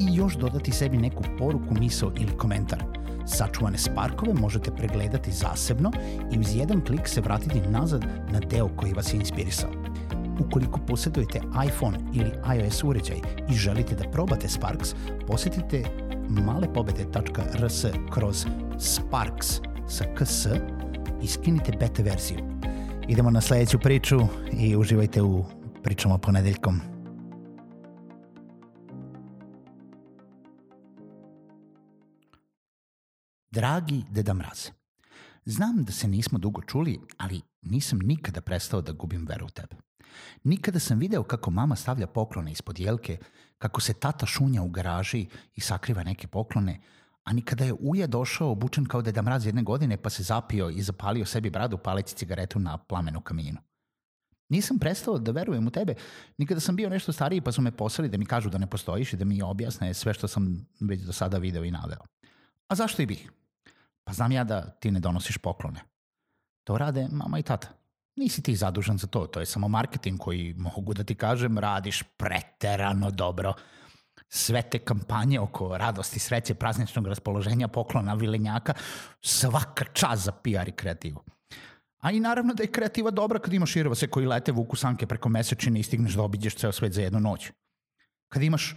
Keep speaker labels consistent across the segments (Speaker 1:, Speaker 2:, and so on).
Speaker 1: i još dodati sebi neku poruku, misao ili komentar – Sačuvane sparkove možete pregledati zasebno i uz jedan klik se vratiti nazad na deo koji vas je inspirisao. Ukoliko posjedujete iPhone ili iOS uređaj i želite da probate Sparks, posetite malepobede.rs kroz Sparks sa ks i skinite beta verziju. Idemo na sledeću priču i uživajte u pričama ponedeljkom. Dragi Deda Mraze, znam da se nismo dugo čuli, ali nisam nikada prestao da gubim veru u tebe. Nikada sam video kako mama stavlja poklone ispod jelke, kako se tata šunja u garaži i sakriva neke poklone, a nikada je Uja došao obučen kao Deda Mraz jedne godine pa se zapio i zapalio sebi bradu paleći cigaretu na plamenu kaminu. Nisam prestao da verujem u tebe, nikada sam bio nešto stariji pa su me poslali da mi kažu da ne postojiš i da mi objasne sve što sam već do sada video i naveo. A zašto i bih? Pa znam ja da ti ne donosiš poklone. To rade mama i tata. Nisi ti zadužan za to, to je samo marketing koji, mogu da ti kažem, radiš preterano dobro. Sve te kampanje oko radosti, sreće, prazničnog raspoloženja, poklona, vilenjaka, svaka čast za PR i kreativu. A i naravno da je kreativa dobra kad imaš irvase koji lete vuku sanke preko mesečine i stigneš da obiđeš ceo svet za jednu noć. Kad imaš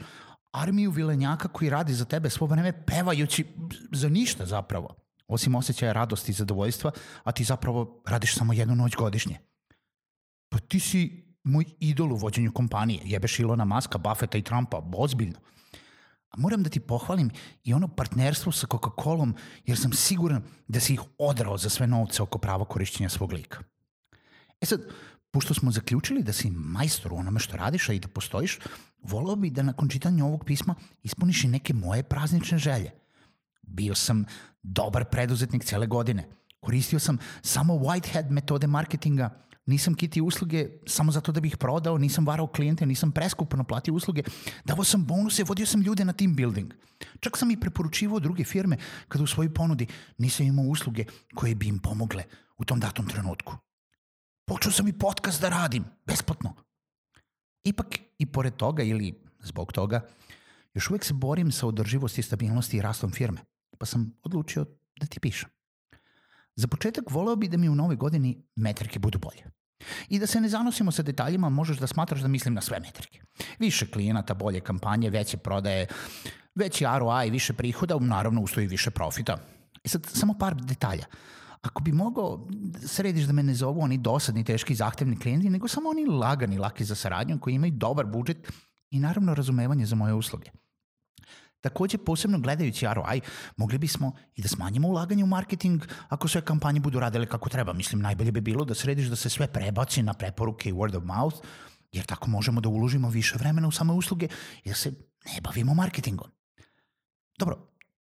Speaker 1: armiju vilenjaka koji radi za tebe svo vreme pevajući za ništa zapravo osim osjećaja radosti i zadovoljstva, a ti zapravo radiš samo jednu noć godišnje. Pa ti si moj idol u vođenju kompanije, jebeš Ilona Maska, Buffetta i Trumpa, ozbiljno. A moram da ti pohvalim i ono partnerstvo sa Coca-Colom, jer sam siguran da si ih odrao za sve novce oko prava korišćenja svog lika. E sad, pošto smo zaključili da si majstor u onome što radiš, a i da postojiš, volao bi da nakon čitanja ovog pisma ispuniš i neke moje praznične želje – Bio sam dobar preduzetnik cele godine. Koristio sam samo whitehead metode marketinga, nisam kiti usluge samo zato da bih prodao, nisam varao klijente, nisam preskupo naplatio usluge, davao sam bonuse, vodio sam ljude na team building. Čak sam i preporučivao druge firme kada u svojoj ponudi nisam imao usluge koje bi im pomogle u tom datom trenutku. Počeo sam i podcast da radim, besplatno. Ipak i pored toga ili zbog toga, još uvek se borim sa održivosti, stabilnosti i rastom firme pa sam odlučio da ti pišem. Za početak voleo bi da mi u novoj godini metrike budu bolje. I da se ne zanosimo sa detaljima, možeš da smatraš da mislim na sve metrike. Više klijenata, bolje kampanje, veće prodaje, veći ROI, više prihoda, naravno ustoji više profita. I sad samo par detalja. Ako bi mogao, središ da me ne zovu oni dosadni, teški, zahtevni klijenti, nego samo oni lagani, laki za saradnju, koji imaju dobar budžet i naravno razumevanje za moje usluge. Takođe, posebno gledajući ROI, mogli bismo i da smanjimo ulaganje u marketing ako sve kampanje budu radile kako treba. Mislim, najbolje bi bilo da središ da se sve prebaci na preporuke i word of mouth, jer tako možemo da uložimo više vremena u same usluge i da se ne bavimo marketingom. Dobro,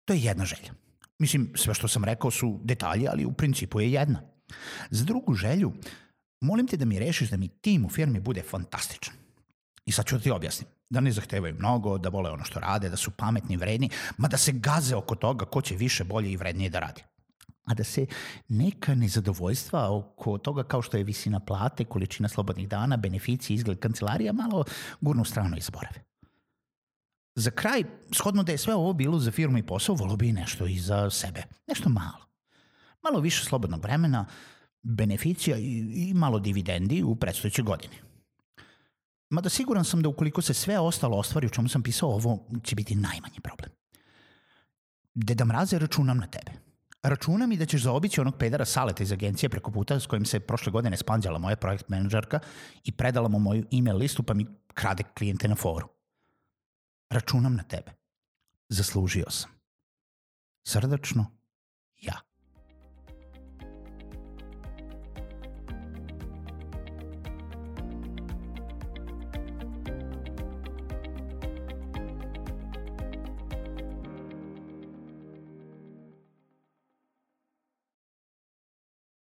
Speaker 1: to je jedna želja. Mislim, sve što sam rekao su detalji, ali u principu je jedna. Za drugu želju, molim te da mi rešiš da mi tim u firmi bude fantastičan. I sad ću da ti objasnim da ne zahtevaju mnogo, da vole ono što rade, da su pametni, vredni, ma da se gaze oko toga ko će više, bolje i vrednije da radi. A da se neka nezadovoljstva oko toga kao što je visina plate, količina slobodnih dana, beneficije, izgled kancelarija malo gurnu stranu i zaborave. Za kraj, shodno da je sve ovo bilo za firmu i posao, volo bi nešto i za sebe. Nešto malo. Malo više slobodnog vremena, beneficija i, i malo dividendi u predstojećoj godini. Mada siguran sam da ukoliko se sve ostalo ostvari u čemu sam pisao, ovo će biti najmanji problem. Deda Mraze, računam na tebe. Računam i da ćeš zaobići onog pedara Saleta iz agencije preko puta s kojim se prošle godine spanđala moja projekt menadžerka i predala mu moju email listu pa mi krade klijente na foru. Računam na tebe. Zaslužio sam. Srdačno, ja.